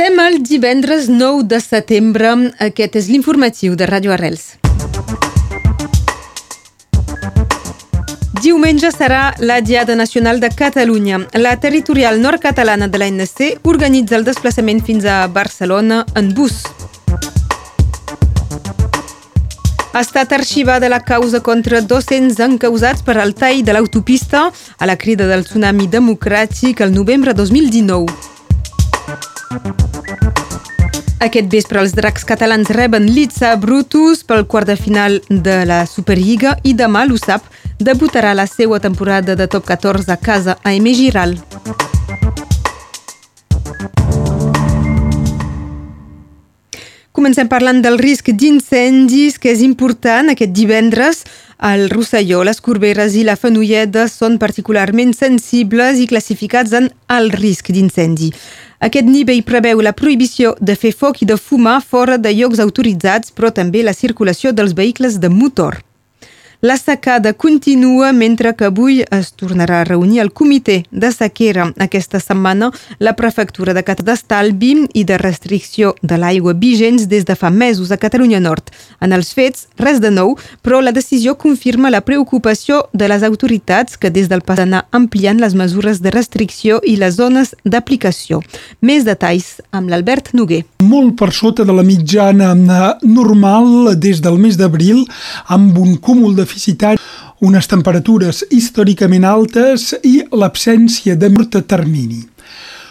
Estem el divendres 9 de setembre. Aquest és l'informatiu de Ràdio Arrels. Diumenge serà la Diada Nacional de Catalunya. La territorial nord-catalana de l'ANC organitza el desplaçament fins a Barcelona en bus. Ha estat arxivada la causa contra 200 encausats per al tall de l'autopista a la crida del tsunami democràtic el novembre 2019. Aquest vespre els dracs catalans reben l'Itza Brutus pel quart de final de la Superliga i demà l'USAP debutarà la seva temporada de top 14 a casa a M. Giral. Comencem parlant del risc d'incendis, que és important aquest divendres. El Rosselló, les Corberes i la Fenolleda són particularment sensibles i classificats en alt risc d'incendi. Aquest nivell preveu la prohibició de fer foc i de fumar fora de llocs autoritzats, però també la circulació dels vehicles de motor. La secada continua mentre que avui es tornarà a reunir el comitè de sequera. Aquesta setmana, la prefectura de Cat d'Estalvi i de restricció de l'aigua vigents des de fa mesos a Catalunya Nord. En els fets, res de nou, però la decisió confirma la preocupació de les autoritats que des del passat anar ampliant les mesures de restricció i les zones d'aplicació. Més detalls amb l'Albert Noguer. Molt per sota de la mitjana normal des del mes d'abril, amb un cúmul de deficitari, unes temperatures històricament altes i l'absència de mort a termini.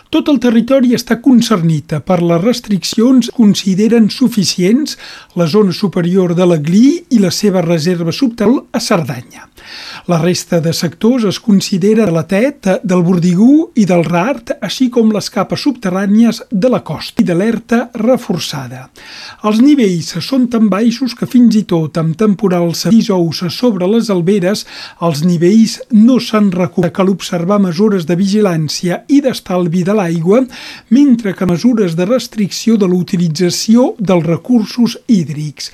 Tot el territori està concernit per les restriccions consideren suficients la zona superior de la Glí i la seva reserva subtal a Cerdanya. La resta de sectors es considera de la Tet, del Bordigú i del Rart, així com les capes subterrànies de la costa i d'alerta reforçada. Els nivells són tan baixos que fins i tot amb temporals dijous sobre les alberes els nivells no s'han recuperat. Cal observar mesures de vigilància i d'estalvi de l'aigua, mentre que mesures de restricció de l'utilització dels recursos hídrics.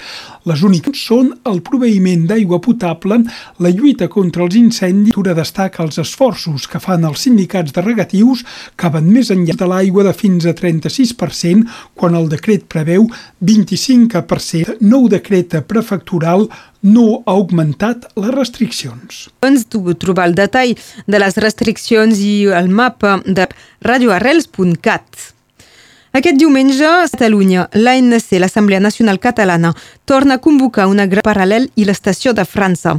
Les úniques són el proveïment d'aigua potable, la lluita contra els incendis, Tura destaca els esforços que fan els sindicats de regatius que van més enllà de l'aigua de fins a 36% quan el decret preveu 25%. Nou decret prefectural no ha augmentat les restriccions. Ens trobar el detall de les restriccions i el mapa de radioarrels.cat. Aquest diumenge, a Catalunya, l'ANC, l'Assemblea Nacional Catalana, torna a convocar una gran paral·lel i l'estació de França.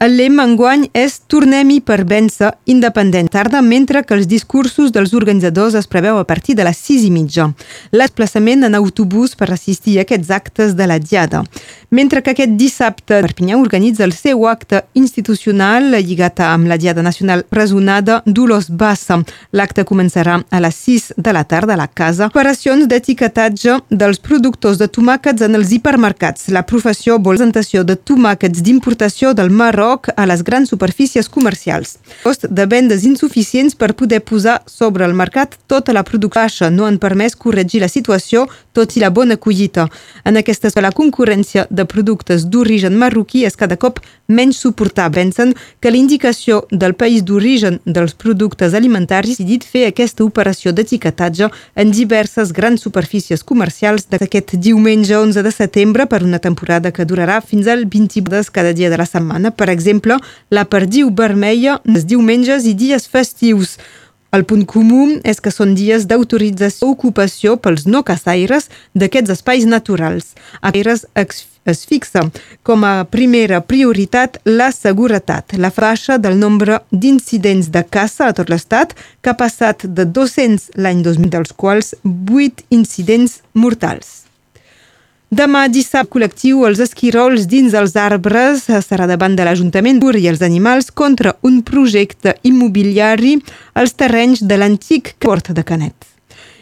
El lema enguany és Tornem-hi per vèncer independent tarda, mentre que els discursos dels organitzadors es preveu a partir de les sis i mitja. L'esplaçament en autobús per assistir a aquests actes de la Diada. Mentre que aquest dissabte Perpinyà organitza el seu acte institucional lligat amb la Diada Nacional presonada Dolors Bassa. L'acte començarà a les 6 de la tarda a la casa. Operacions d'etiquetatge dels productors de tomàquets en els hipermercats. La professió vol presentació de tomàquets d'importació del Marroc lloc a les grans superfícies comercials. Cost de vendes insuficients per poder posar sobre el mercat tota la producció baixa no han permès corregir la situació, tot i la bona collita. En aquesta la concurrència de productes d'origen marroquí és cada cop menys suportable. Pensen que l'indicació del país d'origen dels productes alimentaris ha decidit fer aquesta operació d'etiquetatge en diverses grans superfícies comercials d'aquest diumenge 11 de setembre per una temporada que durarà fins al 20 cada dia de la setmana. Per exemple, la perdiu vermella els diumenges i dies festius. El punt comú és que són dies d'autorització ocupació pels no caçaires d'aquests espais naturals. Aires es fixa com a primera prioritat la seguretat, la faixa del nombre d'incidents de caça a tot l'estat, que ha passat de 200 l'any 2000, dels quals 8 incidents mortals. Demà dissabte col·lectiu Els esquirols dins els arbres serà davant de l'Ajuntament i els animals contra un projecte immobiliari als terrenys de l'antic port de Canet.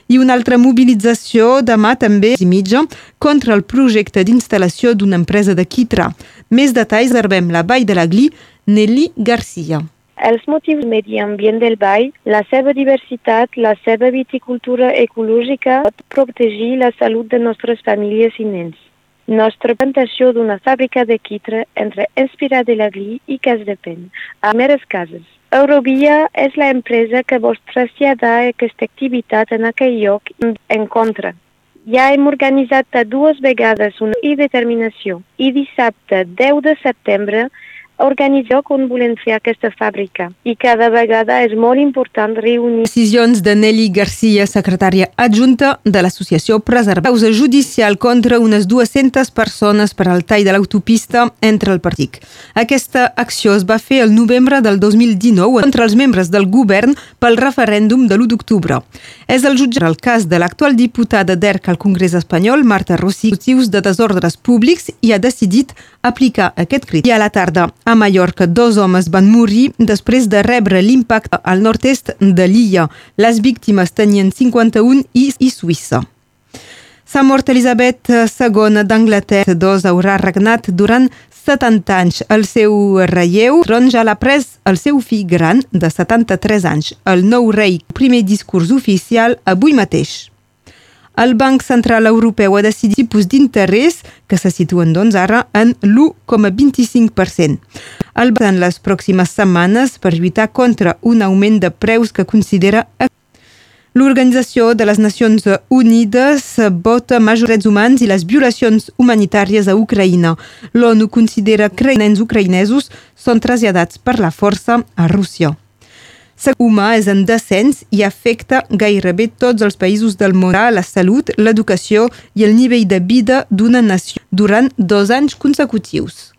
I una altra mobilització demà també i mitja contra el projecte d'instal·lació d'una empresa de Quitra. Més detalls arbem la Vall de la Gli, Nelly Garcia. Els motius medi ambient del ball, la seva diversitat, la seva viticultura ecològica pot protegir la salut de nostres famílies i nens. Nostra plantació d'una fàbrica de quitre entre Inspira de la Gli i Cas de Pen, a meres cases. Eurovia és la empresa que vos trasllada aquesta activitat en aquell lloc en contra. Ja hem organitzat dues vegades una i determinació i dissabte 10 de setembre organitzar on volem fer aquesta fàbrica i cada vegada és molt important reunir. Decisions de Nelly Garcia, secretària adjunta de l'associació Preservar. Causa judicial contra unes 200 persones per al tall de l'autopista entre el partit. Aquesta acció es va fer el novembre del 2019 contra els membres del govern pel referèndum de l'1 d'octubre. És el jutge el cas de l'actual diputada d'ERC al Congrés espanyol, Marta Rossi, motius de desordres públics i ha decidit aplicar aquest crit. I a la tarda, a Mallorca, dos homes van morir després de rebre l'impacte al nord-est de l'illa. Les víctimes tenien 51 i, i Suïssa. S'ha mort Elisabet II d'Anglaterra. Dos haurà regnat durant 70 anys. El seu relleu tron ja l'ha pres el seu fill gran de 73 anys. El nou rei, primer discurs oficial avui mateix. El Banc Central Europeu ha decidit tipus d'interès que se situen doncs ara en l'1,25%. El en les pròximes setmanes per lluitar contra un augment de preus que considera L'Organització de les Nacions Unides vota majors drets humans i les violacions humanitàries a Ucraïna. L'ONU considera que nens ucraïnesos són traslladats per la força a Rússia humà és en descens i afecta gairebé tots els països del món, la salut, l'educació i el nivell de vida d'una nació durant dos anys consecutius.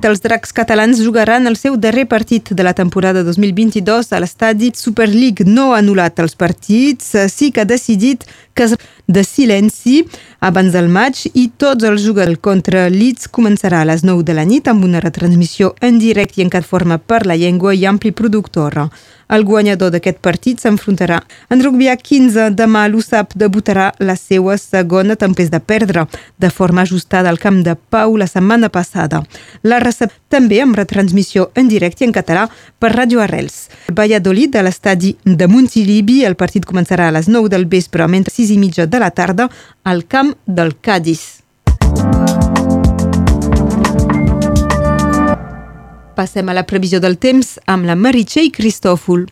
Els dracs catalans jugaran el seu darrer partit de la temporada 2022 a l'estadi Super League. No ha anul·lat els partits, sí que ha decidit que de silenci abans del maig i tots els jugadors contra Leeds començarà a les 9 de la nit amb una retransmissió en directe i en forma per la llengua i ampli productora. El guanyador d'aquest partit s'enfrontarà en rugby a 15. Demà l'USAP debutarà la seva segona tempest de perdre, de forma ajustada al camp de Pau la setmana passada. La recep també amb retransmissió en directe en català per Radio Arrels. Valladolid, a l'estadi de Montilivi, el partit començarà a les 9 del vespre, mentre 6 i mitja de la tarda al camp del Cádiz. Passem a la previsió del temps amb la Meritxell Cristòfol.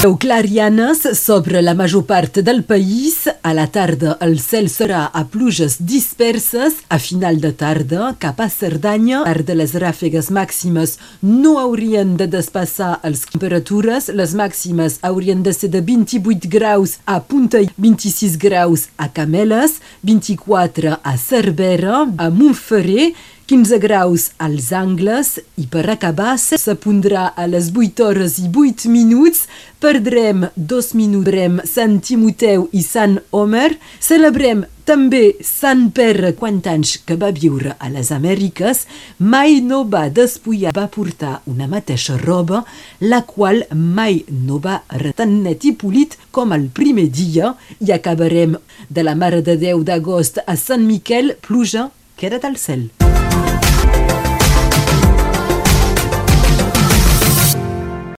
Veu clarianes sobre la major part del país. A la tarda el cel serà a pluges disperses. A final de tarda, cap a Cerdanya, part de les ràfegues màximes no haurien de despassar les temperatures. Les màximes haurien de ser de 28 graus a Punta, 26 graus a Cameles, 24 a Cervera, a Montferrer, 15 graus als angles i per acabar se pondrà a les 8 hores i 8 minuts. Perdrem dos minuts, Sant Timoteu i Sant Homer. Celebrem també Sant Pere quant anys que va viure a les Amèriques. Mai no va despullar, va portar una mateixa roba, la qual mai no va tan net i polit com el primer dia. I acabarem de la Mare de Déu d'agost a Sant Miquel, pluja, queda't al cel.